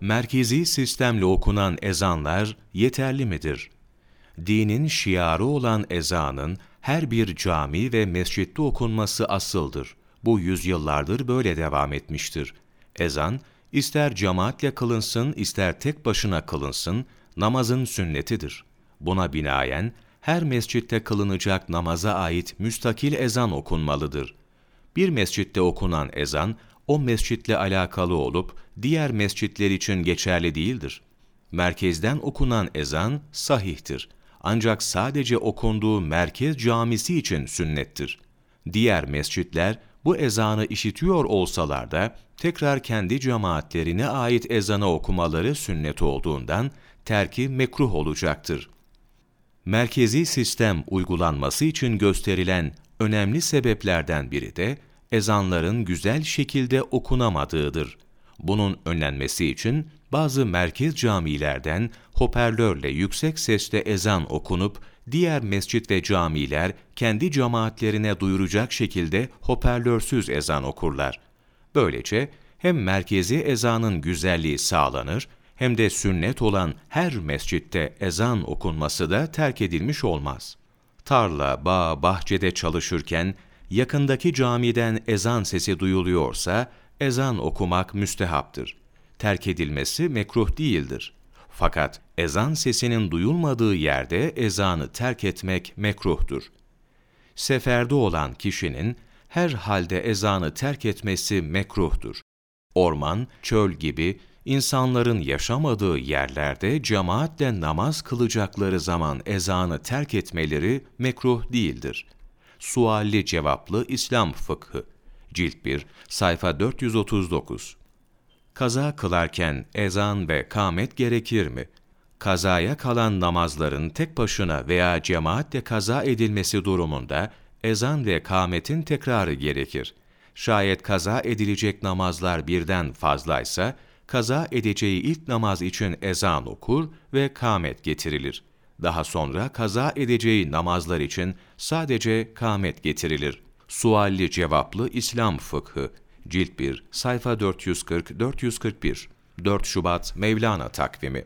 Merkezi sistemle okunan ezanlar yeterli midir? Dinin şiarı olan ezanın her bir cami ve mescitte okunması asıldır. Bu yüzyıllardır böyle devam etmiştir. Ezan, ister cemaatle kılınsın, ister tek başına kılınsın, namazın sünnetidir. Buna binaen, her mescitte kılınacak namaza ait müstakil ezan okunmalıdır. Bir mescitte okunan ezan, o mescitle alakalı olup, diğer mescitler için geçerli değildir. Merkezden okunan ezan sahihtir. Ancak sadece okunduğu merkez camisi için sünnettir. Diğer mescitler bu ezanı işitiyor olsalar da tekrar kendi cemaatlerine ait ezanı okumaları sünnet olduğundan terki mekruh olacaktır. Merkezi sistem uygulanması için gösterilen önemli sebeplerden biri de ezanların güzel şekilde okunamadığıdır. Bunun önlenmesi için bazı merkez camilerden hoparlörle yüksek sesle ezan okunup diğer mescit ve camiler kendi cemaatlerine duyuracak şekilde hoparlörsüz ezan okurlar. Böylece hem merkezi ezanın güzelliği sağlanır hem de sünnet olan her mescitte ezan okunması da terk edilmiş olmaz. Tarla, bağ, bahçede çalışırken yakındaki camiden ezan sesi duyuluyorsa ezan okumak müstehaptır. Terk edilmesi mekruh değildir. Fakat ezan sesinin duyulmadığı yerde ezanı terk etmek mekruhtur. Seferde olan kişinin her halde ezanı terk etmesi mekruhtur. Orman, çöl gibi insanların yaşamadığı yerlerde cemaatle namaz kılacakları zaman ezanı terk etmeleri mekruh değildir. Sualli cevaplı İslam fıkhı Cilt 1 sayfa 439 Kaza kılarken ezan ve kâmet gerekir mi? Kazaya kalan namazların tek başına veya cemaatle kaza edilmesi durumunda ezan ve kâmetin tekrarı gerekir. Şayet kaza edilecek namazlar birden fazlaysa, kaza edeceği ilk namaz için ezan okur ve kâmet getirilir. Daha sonra kaza edeceği namazlar için sadece kâmet getirilir. Sualli cevaplı İslam fıkhı. Cilt 1 sayfa 440-441 4 Şubat Mevlana takvimi